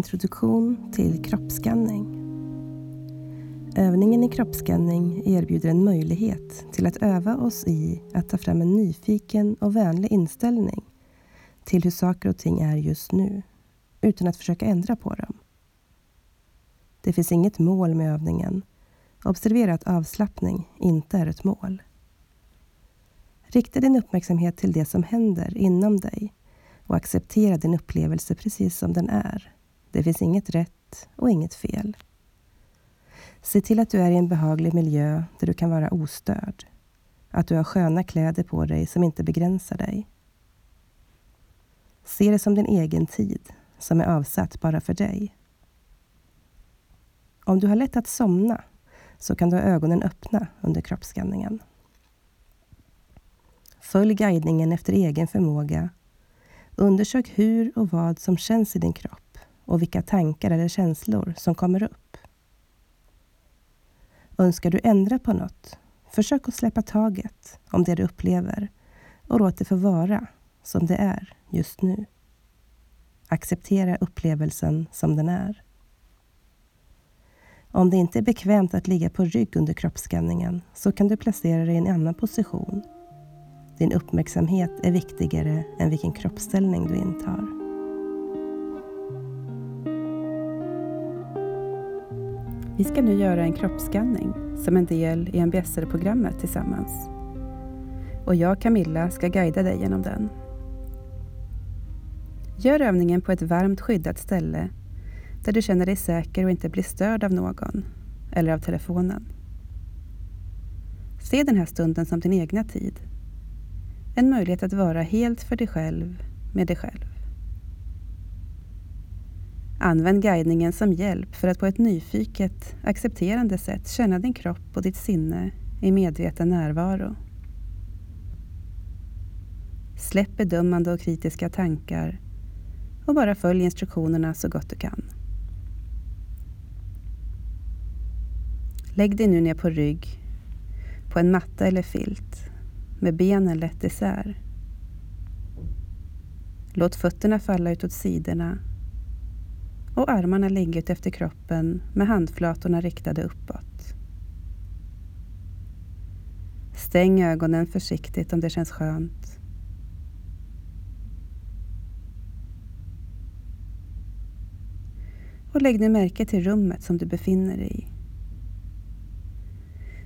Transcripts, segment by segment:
Introduktion till kroppsskanning. Övningen i kroppsskanning erbjuder en möjlighet till att öva oss i att ta fram en nyfiken och vänlig inställning till hur saker och ting är just nu, utan att försöka ändra på dem. Det finns inget mål med övningen. Observera att avslappning inte är ett mål. Rikta din uppmärksamhet till det som händer inom dig och acceptera din upplevelse precis som den är. Det finns inget rätt och inget fel. Se till att du är i en behaglig miljö där du kan vara ostörd. Att du har sköna kläder på dig som inte begränsar dig. Se det som din egen tid, som är avsatt bara för dig. Om du har lätt att somna så kan du ha ögonen öppna under kroppsskanningen. Följ guidningen efter egen förmåga. Undersök hur och vad som känns i din kropp och vilka tankar eller känslor som kommer upp. Önskar du ändra på något? Försök att släppa taget om det du upplever och låt det få vara som det är just nu. Acceptera upplevelsen som den är. Om det inte är bekvämt att ligga på rygg under kroppsskanningen så kan du placera dig i en annan position. Din uppmärksamhet är viktigare än vilken kroppsställning du intar. Vi ska nu göra en kroppsskanning som en del i MBSR-programmet tillsammans. Och jag, Camilla, ska guida dig genom den. Gör övningen på ett varmt skyddat ställe där du känner dig säker och inte blir störd av någon eller av telefonen. Se den här stunden som din egna tid. En möjlighet att vara helt för dig själv med dig själv. Använd guidningen som hjälp för att på ett nyfiket, accepterande sätt känna din kropp och ditt sinne i medveten närvaro. Släpp bedömande och kritiska tankar och bara följ instruktionerna så gott du kan. Lägg dig nu ner på rygg, på en matta eller filt, med benen lätt isär. Låt fötterna falla utåt sidorna och armarna länge ut efter kroppen med handflatorna riktade uppåt. Stäng ögonen försiktigt om det känns skönt. Och lägg nu märke till rummet som du befinner dig i.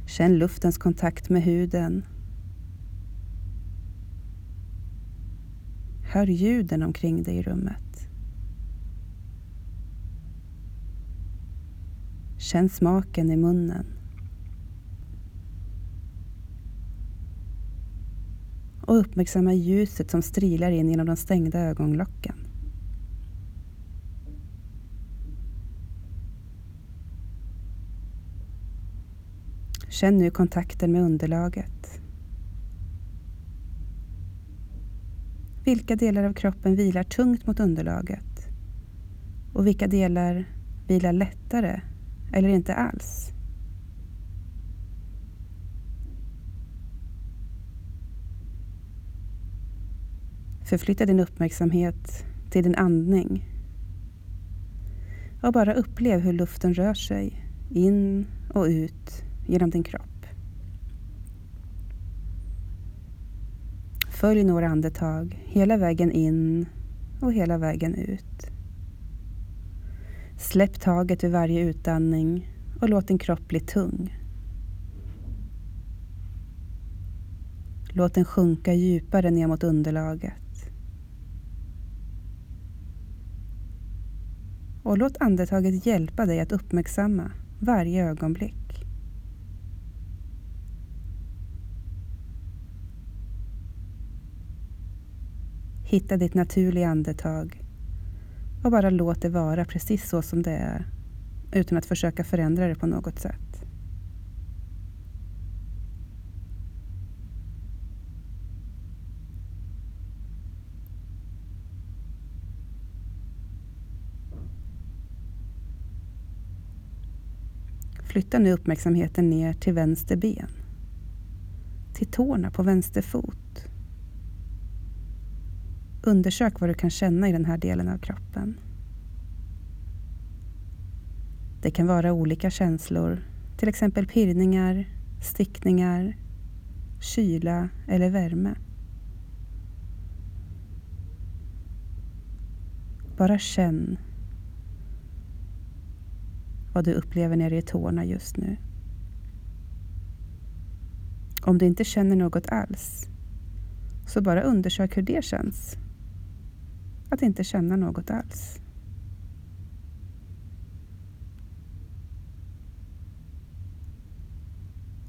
Känn luftens kontakt med huden. Hör ljuden omkring dig i rummet. Känn smaken i munnen. Och uppmärksamma ljuset som strilar in genom de stängda ögonlocken. Känn nu kontakten med underlaget. Vilka delar av kroppen vilar tungt mot underlaget? Och vilka delar vilar lättare eller inte alls? Förflytta din uppmärksamhet till din andning och bara upplev hur luften rör sig in och ut genom din kropp. Följ några andetag hela vägen in och hela vägen ut. Släpp taget vid varje utandning och låt din kropp bli tung. Låt den sjunka djupare ner mot underlaget. Och låt andetaget hjälpa dig att uppmärksamma varje ögonblick. Hitta ditt naturliga andetag och bara låt det vara precis så som det är utan att försöka förändra det på något sätt. Flytta nu uppmärksamheten ner till vänster ben. Till tårna på vänster fot. Undersök vad du kan känna i den här delen av kroppen. Det kan vara olika känslor, till exempel pirrningar, stickningar, kyla eller värme. Bara känn vad du upplever nere i tårna just nu. Om du inte känner något alls, så bara undersök hur det känns. Att inte känna något alls.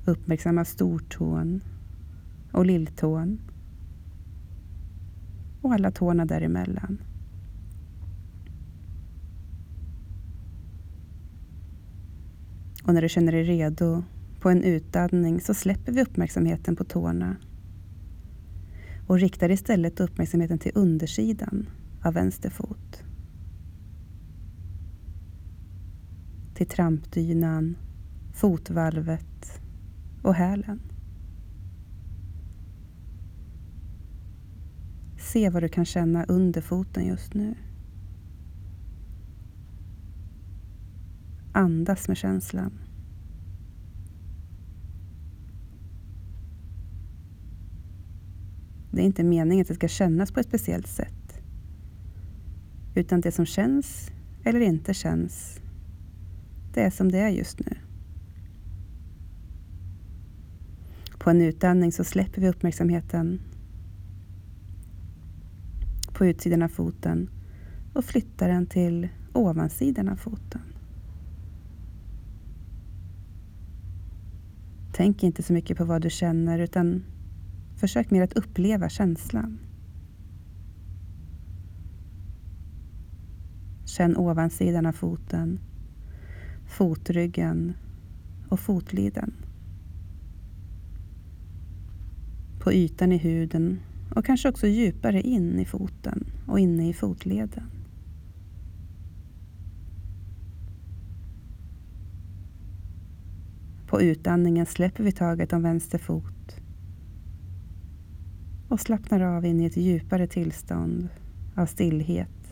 Uppmärksamma stortån och lilltån och alla tårna däremellan. Och när du känner dig redo på en utandning så släpper vi uppmärksamheten på tårna och riktar istället uppmärksamheten till undersidan av vänster fot. Till trampdynan, fotvalvet och hälen. Se vad du kan känna under foten just nu. Andas med känslan. Det är inte meningen att det ska kännas på ett speciellt sätt. Utan det som känns eller inte känns, det är som det är just nu. På en utandning så släpper vi uppmärksamheten på utsidan av foten och flyttar den till ovansidan av foten. Tänk inte så mycket på vad du känner utan försök mer att uppleva känslan. Känn ovansidan av foten, fotryggen. Och fotliden. På ytan i huden. Och kanske också djupare in i foten. Och inne i fotleden. På utandningen släpper vi taget om vänster fot. Och slappnar av in i ett djupare tillstånd av stillhet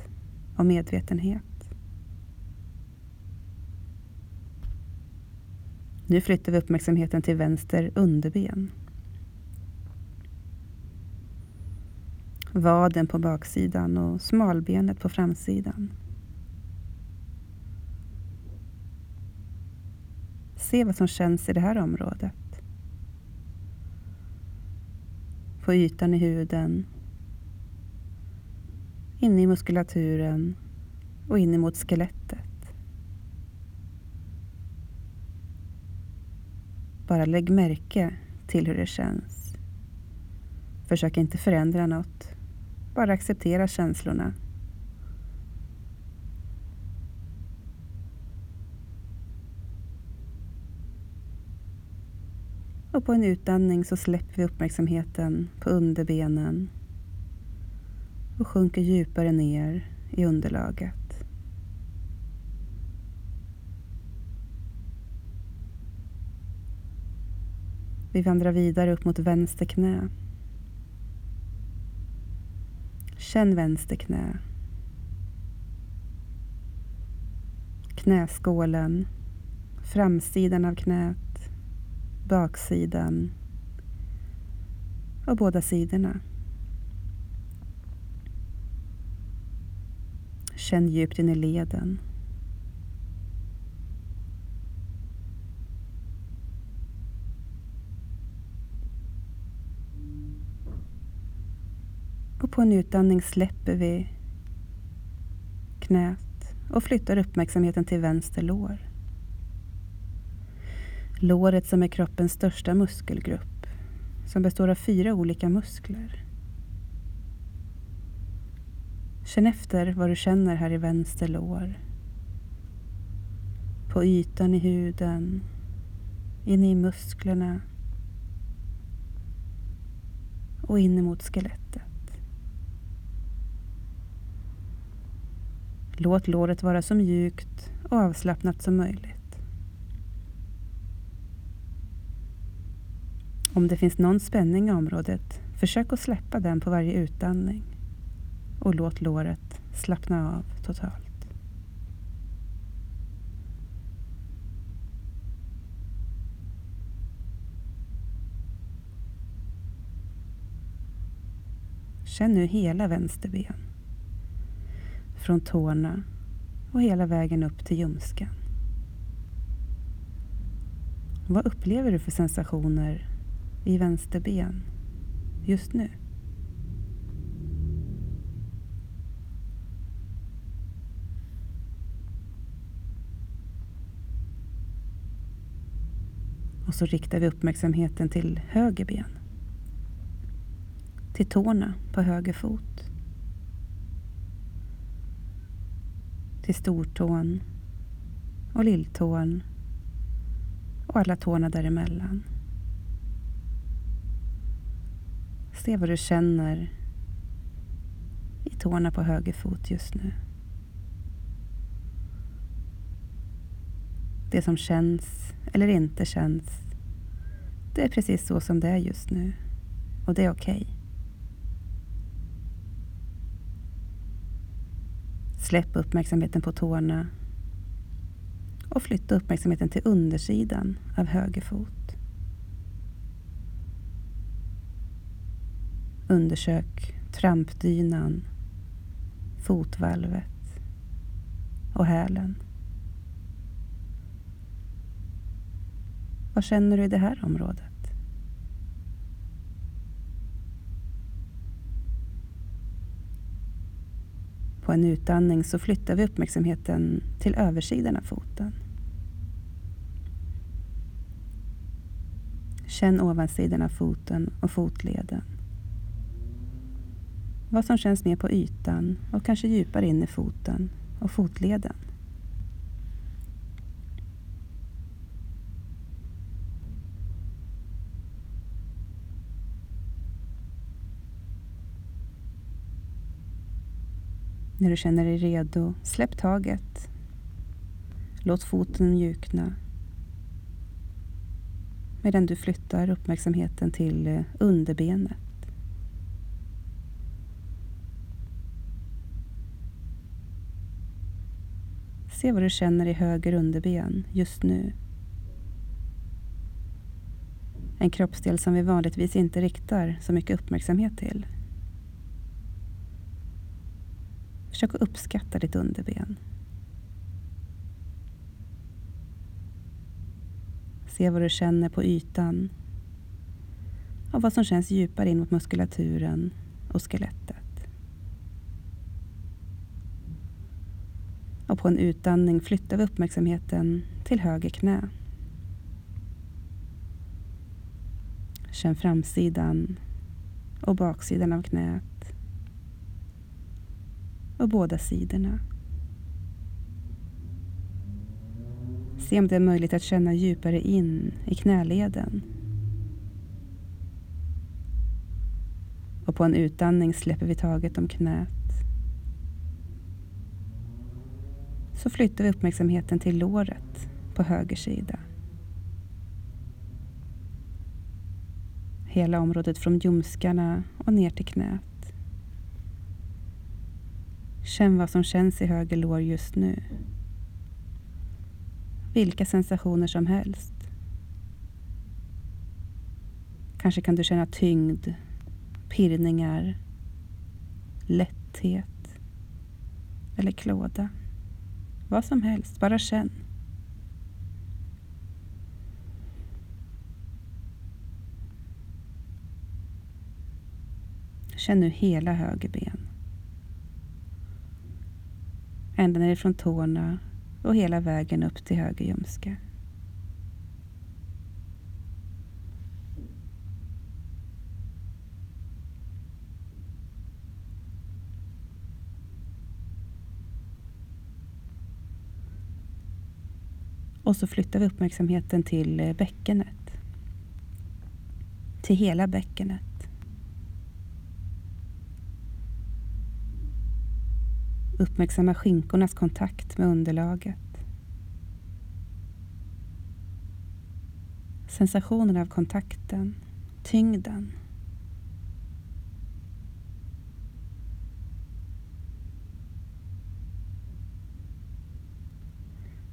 och medvetenhet. Nu flyttar vi uppmärksamheten till vänster underben. Vaden på baksidan och smalbenet på framsidan. Se vad som känns i det här området. På ytan i huden, inne i muskulaturen och in mot skelettet. Bara lägg märke till hur det känns. Försök inte förändra något. Bara acceptera känslorna Och på en utandning så släpper vi uppmärksamheten på underbenen och sjunker djupare ner i underlaget. Vi vandrar vidare upp mot vänster knä. Känn vänster knä. Knäskålen, framsidan av knät baksidan och båda sidorna. Känn djupt in i leden. Och på en utandning släpper vi knät och flyttar uppmärksamheten till vänster lår. Låret som är kroppens största muskelgrupp som består av fyra olika muskler. Känn efter vad du känner här i vänster lår. På ytan i huden, inne i musklerna och in emot skelettet. Låt låret vara så mjukt och avslappnat som möjligt. Om det finns någon spänning i området, försök att släppa den på varje utandning och låt låret slappna av totalt. Känn nu hela vänsterben. Från tårna och hela vägen upp till ljumsken. Vad upplever du för sensationer i vänsterben just nu? Och så riktar vi uppmärksamheten till höger ben. Till tårna på höger fot. Till stortån och lilltån och alla tårna däremellan. Se vad du känner i tårna på höger fot just nu. Det som känns eller inte känns, det är precis så som det är just nu. Och det är okej. Okay. Släpp uppmärksamheten på tårna och flytta uppmärksamheten till undersidan av höger fot. Undersök trampdynan, fotvalvet och hälen. Vad känner du i det här området? På en utandning så flyttar vi uppmärksamheten till översidan av foten. Känn ovansidan av foten och fotleden. Vad som känns mer på ytan och kanske djupare in i foten och fotleden. När du känner dig redo, släpp taget. Låt foten mjukna. Medan du flyttar uppmärksamheten till eh, underbenet. Se vad du känner i höger underben just nu. En kroppsdel som vi vanligtvis inte riktar så mycket uppmärksamhet till. Försök att uppskatta ditt underben. Se vad du känner på ytan och vad som känns djupare in mot muskulaturen och skelettet. Och på en utandning flyttar vi uppmärksamheten till höger knä. Känn framsidan och baksidan av knät och båda sidorna. Se om det är möjligt att känna djupare in i knäleden. Och på en utandning släpper vi taget om knät. Så flyttar vi uppmärksamheten till låret på höger sida. Hela området från ljumskarna och ner till knät. Känn vad som känns i höger lår just nu. Vilka sensationer som helst. Kanske kan du känna tyngd, pirrningar, lätthet eller klåda. Vad som helst, bara känn. Känn nu hela höger ben. Ända nerifrån tårna och hela vägen upp till höger ljumske. Och så flyttar vi uppmärksamheten till eh, bäckenet. Till hela bäckenet. Uppmärksamma skinkornas kontakt med underlaget. Sensationen av kontakten, tyngden.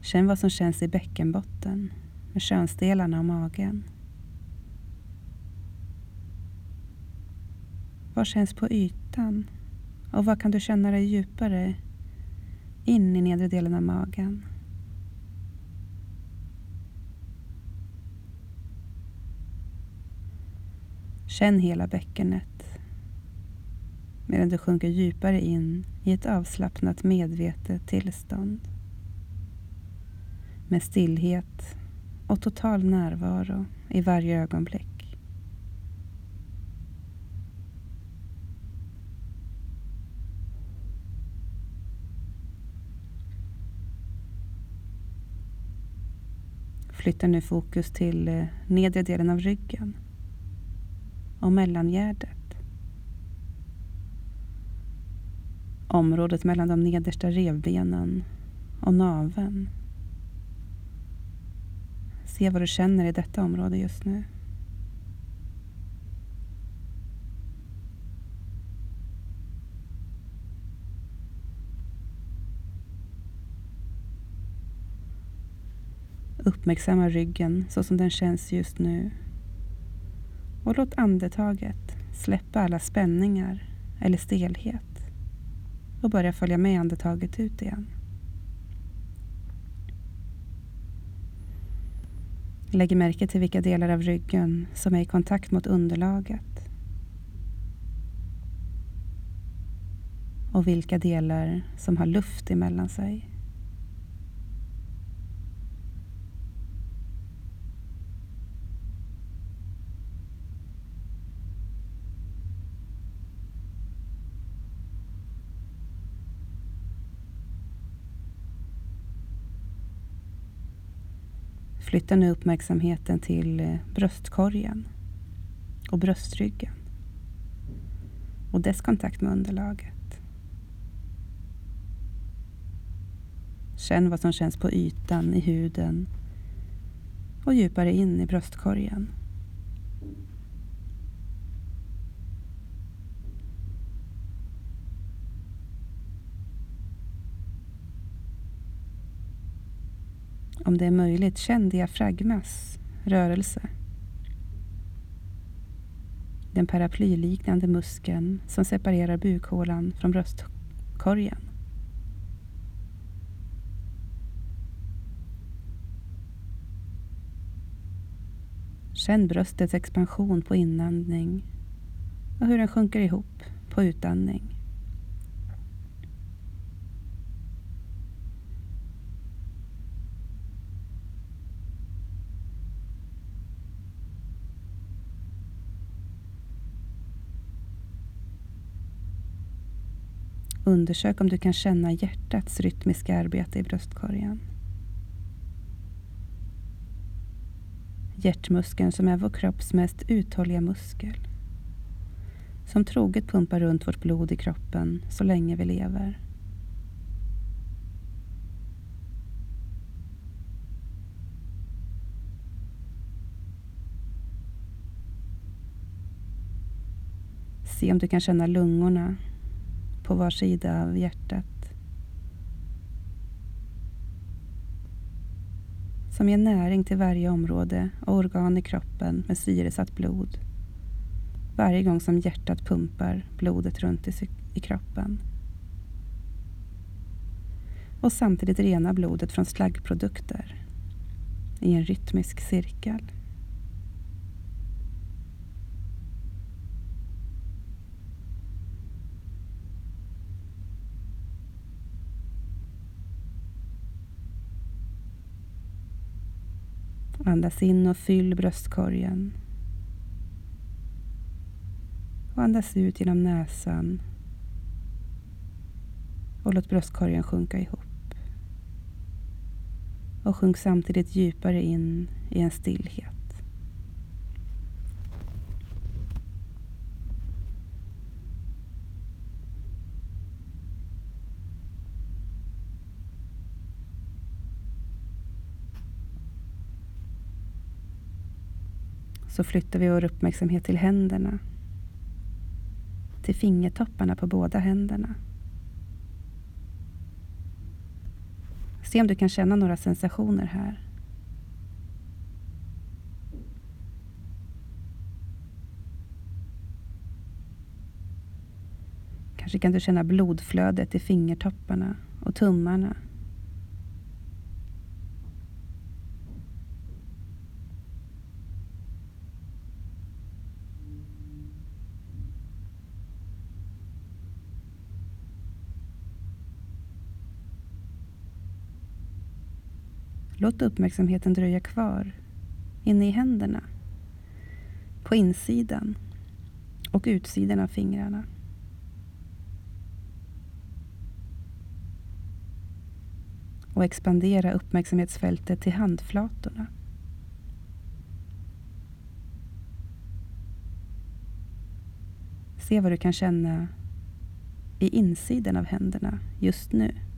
Känn vad som känns i bäckenbotten med könsdelarna och magen. Vad känns på ytan? Och vad kan du känna dig djupare in i nedre delen av magen? Känn hela bäckenet medan du sjunker djupare in i ett avslappnat medvetet tillstånd med stillhet och total närvaro i varje ögonblick. Flytta nu fokus till eh, nedre delen av ryggen och mellangärdet. Området mellan de nedersta revbenen och naveln. Se vad du känner i detta område just nu. Uppmärksamma ryggen så som den känns just nu. Och låt andetaget släppa alla spänningar eller stelhet och börja följa med andetaget ut igen. Lägg märke till vilka delar av ryggen som är i kontakt mot underlaget. Och vilka delar som har luft emellan sig. Flytta nu uppmärksamheten till eh, bröstkorgen och bröstryggen och dess kontakt med underlaget. Känn vad som känns på ytan i huden och djupare in i bröstkorgen. Om det är möjligt, känn diafragmas rörelse. Den paraplyliknande muskeln som separerar bukhålan från bröstkorgen. Känn bröstets expansion på inandning och hur den sjunker ihop på utandning. Undersök om du kan känna hjärtats rytmiska arbete i bröstkorgen. Hjärtmuskeln som är vår kropps mest uthålliga muskel. Som troget pumpar runt vårt blod i kroppen så länge vi lever. Se om du kan känna lungorna på var sida av hjärtat. Som ger näring till varje område och organ i kroppen med syresatt blod. Varje gång som hjärtat pumpar blodet runt i, i kroppen. Och samtidigt rena blodet från slaggprodukter i en rytmisk cirkel. Andas in och fyll bröstkorgen. Och andas ut genom näsan. Och låt bröstkorgen sjunka ihop. Och sjunk samtidigt djupare in i en stillhet. Så flyttar vi vår uppmärksamhet till händerna. Till fingertopparna på båda händerna. Se om du kan känna några sensationer här. Kanske kan du känna blodflödet i fingertopparna och tummarna. Låt uppmärksamheten dröja kvar inne i händerna, på insidan och utsidan av fingrarna. Och expandera uppmärksamhetsfältet till handflatorna. Se vad du kan känna i insidan av händerna just nu.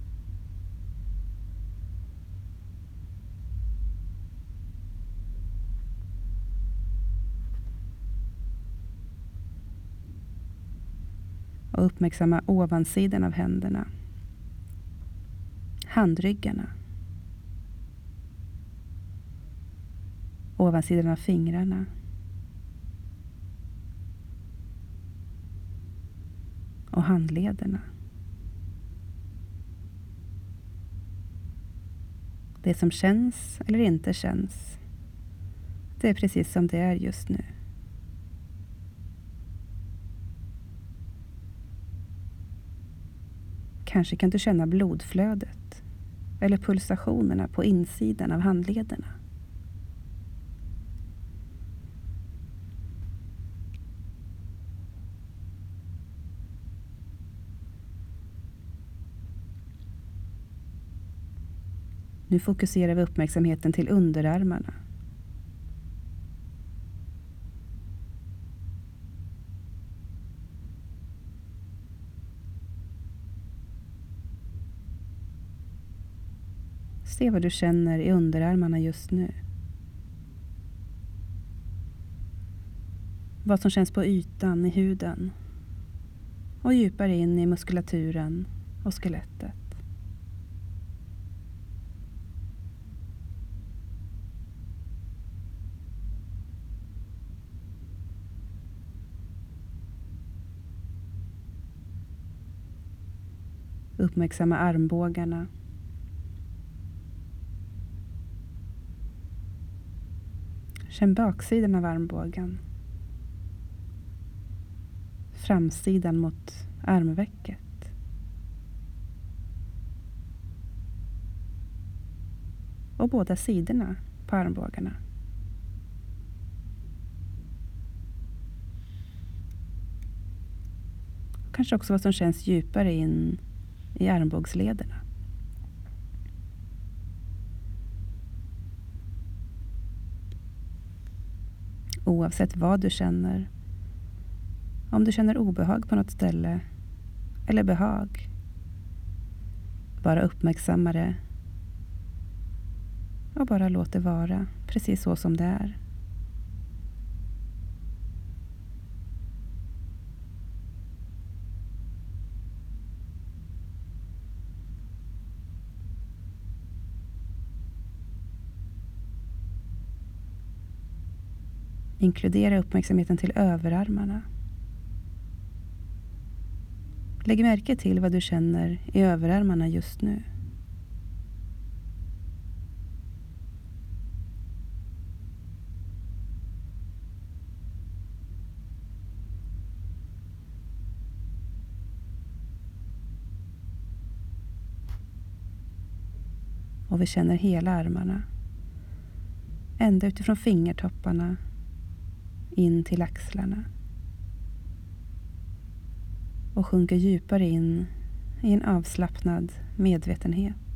Och uppmärksamma ovansidan av händerna. Handryggarna. Ovansidan av fingrarna. Och handlederna. Det som känns eller inte känns, det är precis som det är just nu. Kanske kan du känna blodflödet eller pulsationerna på insidan av handlederna. Nu fokuserar vi uppmärksamheten till underarmarna. Se vad du känner i underarmarna just nu. Vad som känns på ytan i huden och djupare in i muskulaturen och skelettet. Uppmärksamma armbågarna Känn baksidan av armbågen. Framsidan mot armvecket. Och båda sidorna på armbågarna. Kanske också vad som känns djupare in i armbågslederna. Oavsett vad du känner. Om du känner obehag på något ställe eller behag. Bara uppmärksamma det och bara låt det vara precis så som det är. Inkludera uppmärksamheten till överarmarna. Lägg märke till vad du känner i överarmarna just nu. Och vi känner hela armarna. Ända utifrån fingertopparna in till axlarna. Och sjunker djupare in i en avslappnad medvetenhet.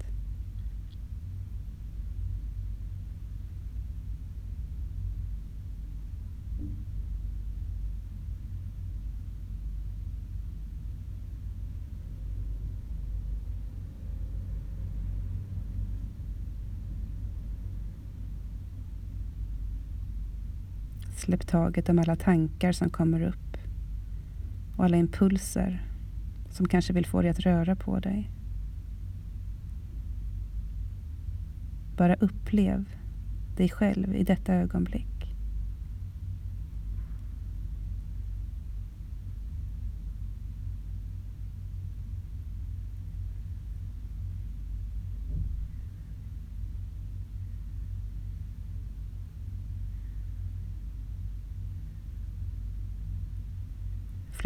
Släpp taget om alla tankar som kommer upp och alla impulser som kanske vill få dig att röra på dig. Bara upplev dig själv i detta ögonblick.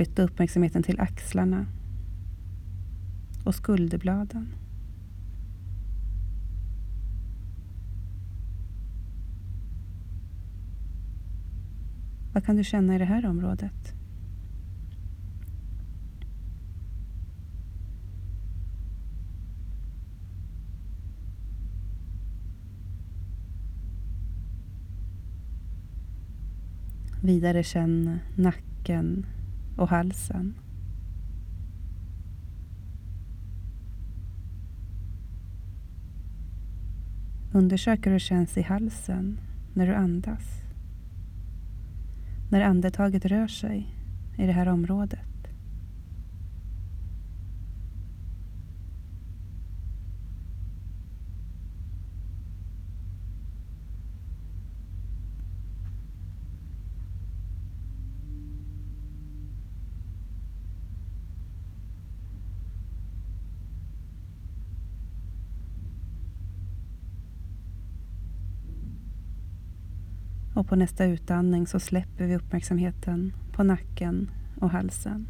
Flytta uppmärksamheten till axlarna och skulderbladen. Vad kan du känna i det här området? Vidare känn nacken och halsen. Undersök hur det känns i halsen när du andas. När andetaget rör sig i det här området. Och på nästa utandning så släpper vi uppmärksamheten på nacken och halsen.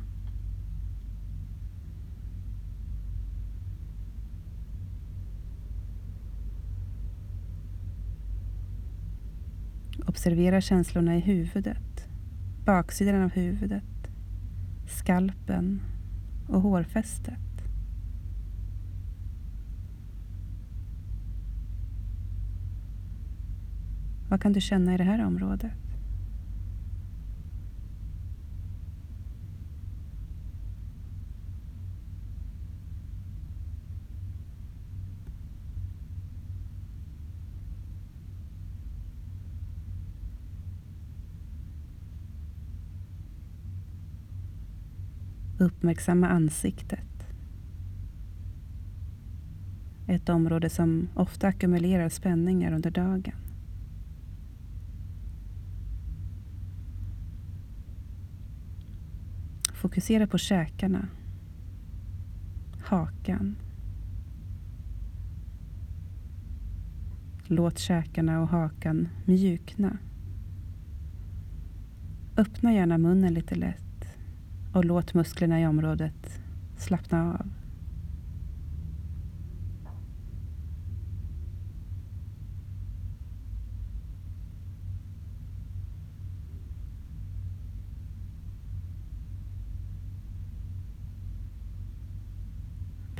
Observera känslorna i huvudet, baksidan av huvudet, skalpen och hårfästet. Vad kan du känna i det här området? Uppmärksamma ansiktet. Ett område som ofta ackumulerar spänningar under dagen. Fokusera på käkarna, hakan. Låt käkarna och hakan mjukna. Öppna gärna munnen lite lätt och låt musklerna i området slappna av.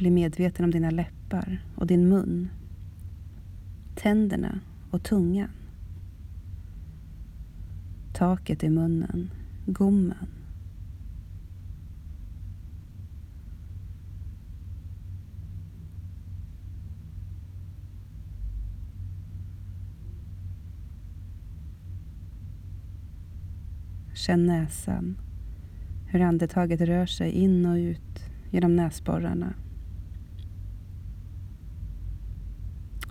Bli medveten om dina läppar och din mun. Tänderna och tungan. Taket i munnen, gommen. Känn näsan, hur andetaget rör sig in och ut genom näsborrarna.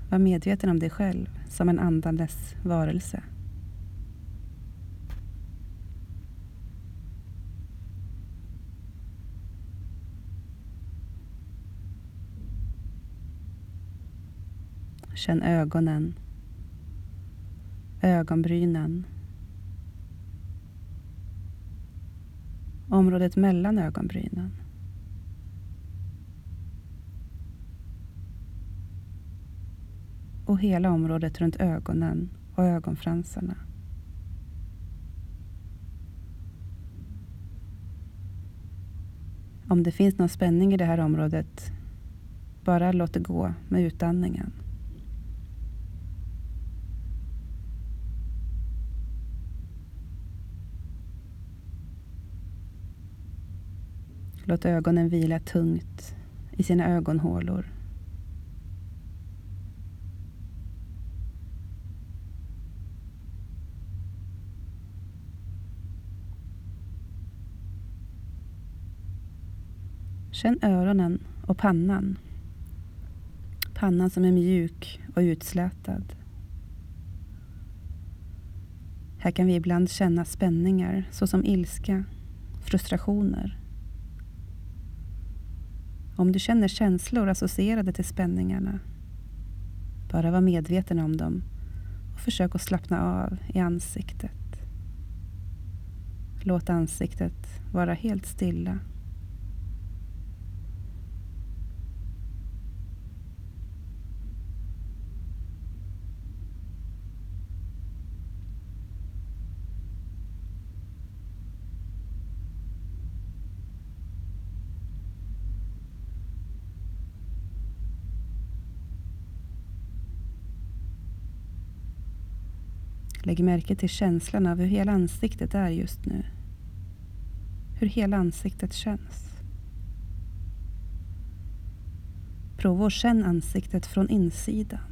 Var medveten om dig själv som en andandes varelse. Känn ögonen, ögonbrynen, området mellan ögonbrynen. Och hela området runt ögonen och ögonfransarna. Om det finns någon spänning i det här området, bara låt det gå med utandningen. Låt ögonen vila tungt i sina ögonhålor Känn öronen och pannan. Pannan som är mjuk och utslätad. Här kan vi ibland känna spänningar såsom ilska, frustrationer. Om du känner känslor associerade till spänningarna, bara var medveten om dem och försök att slappna av i ansiktet, Låt ansiktet vara helt stilla. Lägg märke till känslan av hur hela ansiktet är just nu. Hur hela ansiktet känns. Prova att känna ansiktet från insidan.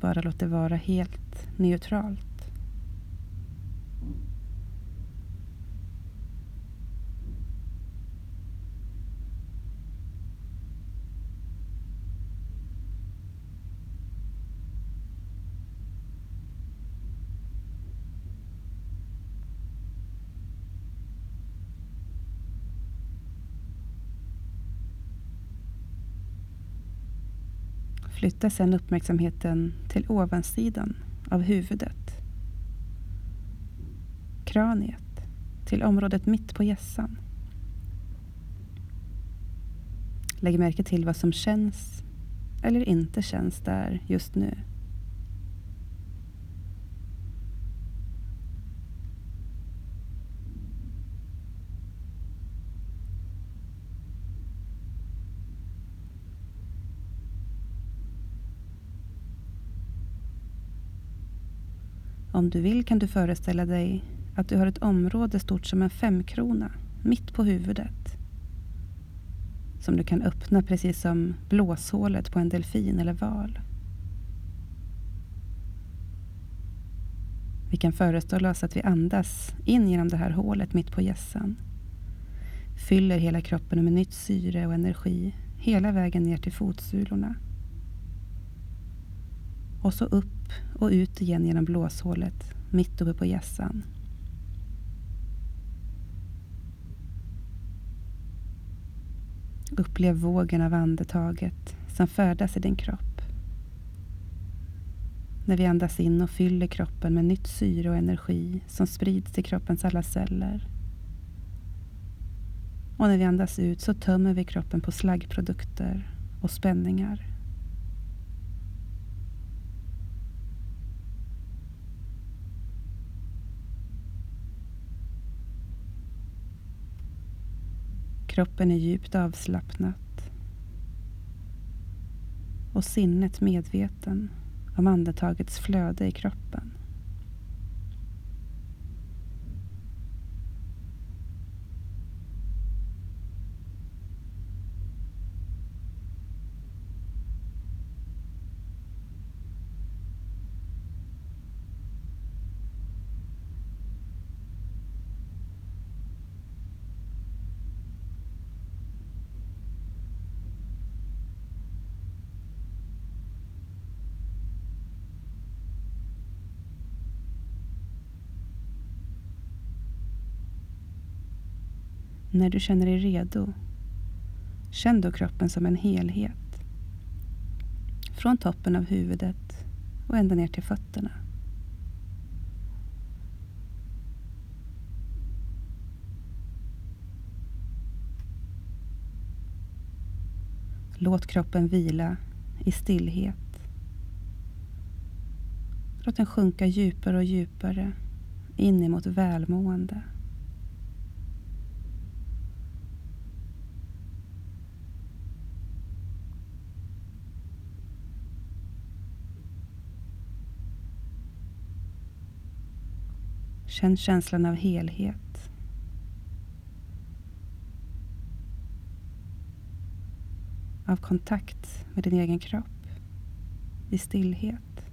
Bara låt det vara helt neutralt. Flytta sedan uppmärksamheten till ovansidan av huvudet. Kraniet till området mitt på hjässan. Lägg märke till vad som känns eller inte känns där just nu. Om du vill kan du föreställa dig att du har ett område stort som en femkrona mitt på huvudet. Som du kan öppna precis som blåshålet på en delfin eller val. Vi kan föreställa oss att vi andas in genom det här hålet mitt på gässan. Fyller hela kroppen med nytt syre och energi hela vägen ner till fotsulorna. Och så upp och ut igen genom blåshålet mitt uppe på gässan. Upplev vågen av andetaget som färdas i din kropp. När vi andas in och fyller kroppen med nytt syre och energi som sprids till kroppens alla celler. Och när vi andas ut så tömmer vi kroppen på slaggprodukter och spänningar. Kroppen är djupt avslappnat och sinnet medveten om andetagets flöde i kroppen. När du känner dig redo, känn då kroppen som en helhet. Från toppen av huvudet och ända ner till fötterna. Låt kroppen vila i stillhet. Låt den sjunka djupare och djupare in emot välmående. Känn känslan av helhet. Av kontakt med din egen kropp. I stillhet.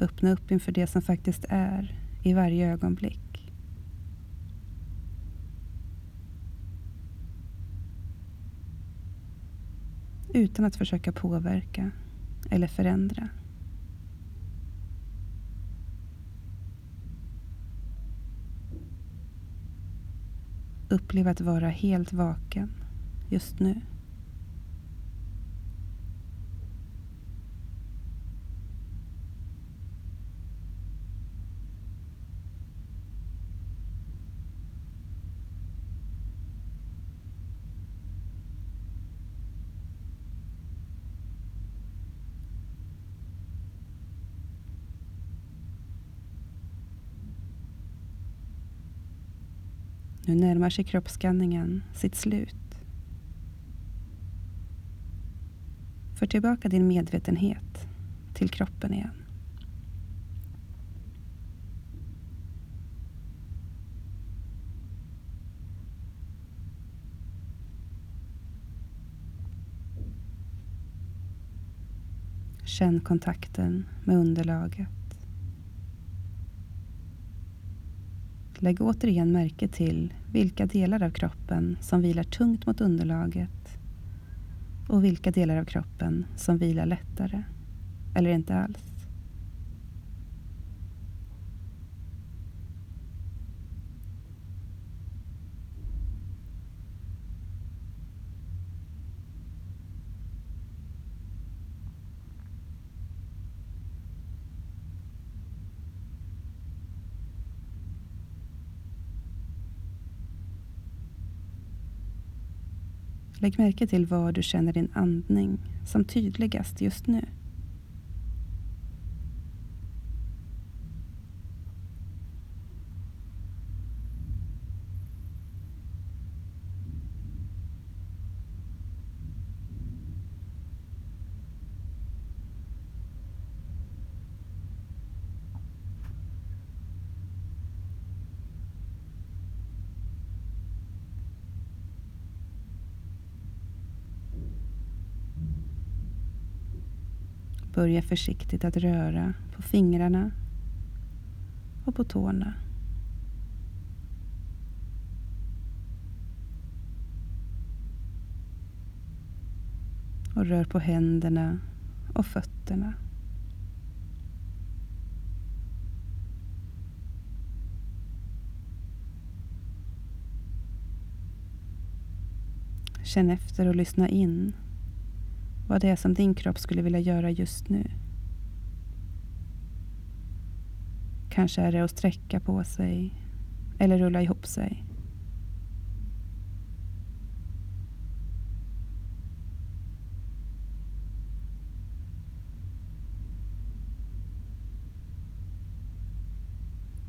Öppna upp inför det som faktiskt är i varje ögonblick. Utan att försöka påverka eller förändra. Upplev att vara helt vaken just nu. Närmar sig kroppsskanningen sitt slut. För tillbaka din medvetenhet till kroppen igen. Känn kontakten med underlaget. Lägg återigen märke till vilka delar av kroppen som vilar tungt mot underlaget och vilka delar av kroppen som vilar lättare eller inte alls. Lägg märke till var du känner din andning som tydligast just nu. Börja försiktigt att röra på fingrarna och på tårna. Och rör på händerna och fötterna. Känn efter och lyssna in vad det är som din kropp skulle vilja göra just nu. Kanske är det att sträcka på sig eller rulla ihop sig.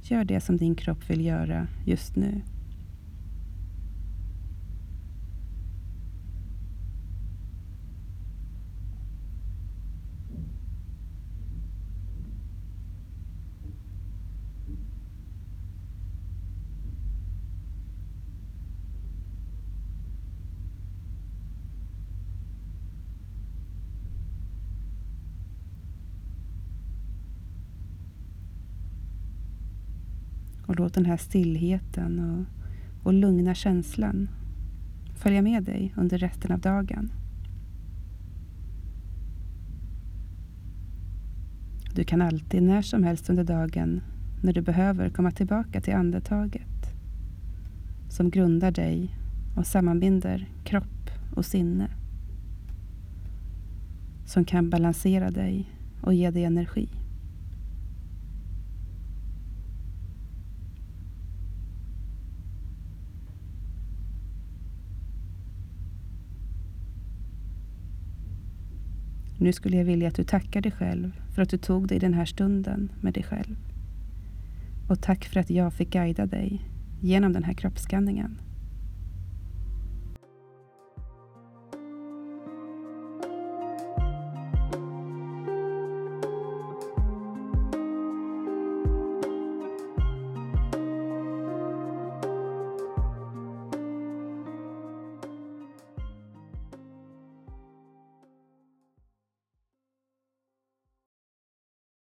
Gör det som din kropp vill göra just nu. Och låt den här stillheten och, och lugna känslan följa med dig under resten av dagen. Du kan alltid när som helst under dagen när du behöver komma tillbaka till andetaget som grundar dig och sammanbinder kropp och sinne. Som kan balansera dig och ge dig energi. Nu skulle jag vilja att du tackar dig själv för att du tog dig den här stunden med dig själv. Och tack för att jag fick guida dig genom den här kroppsskanningen.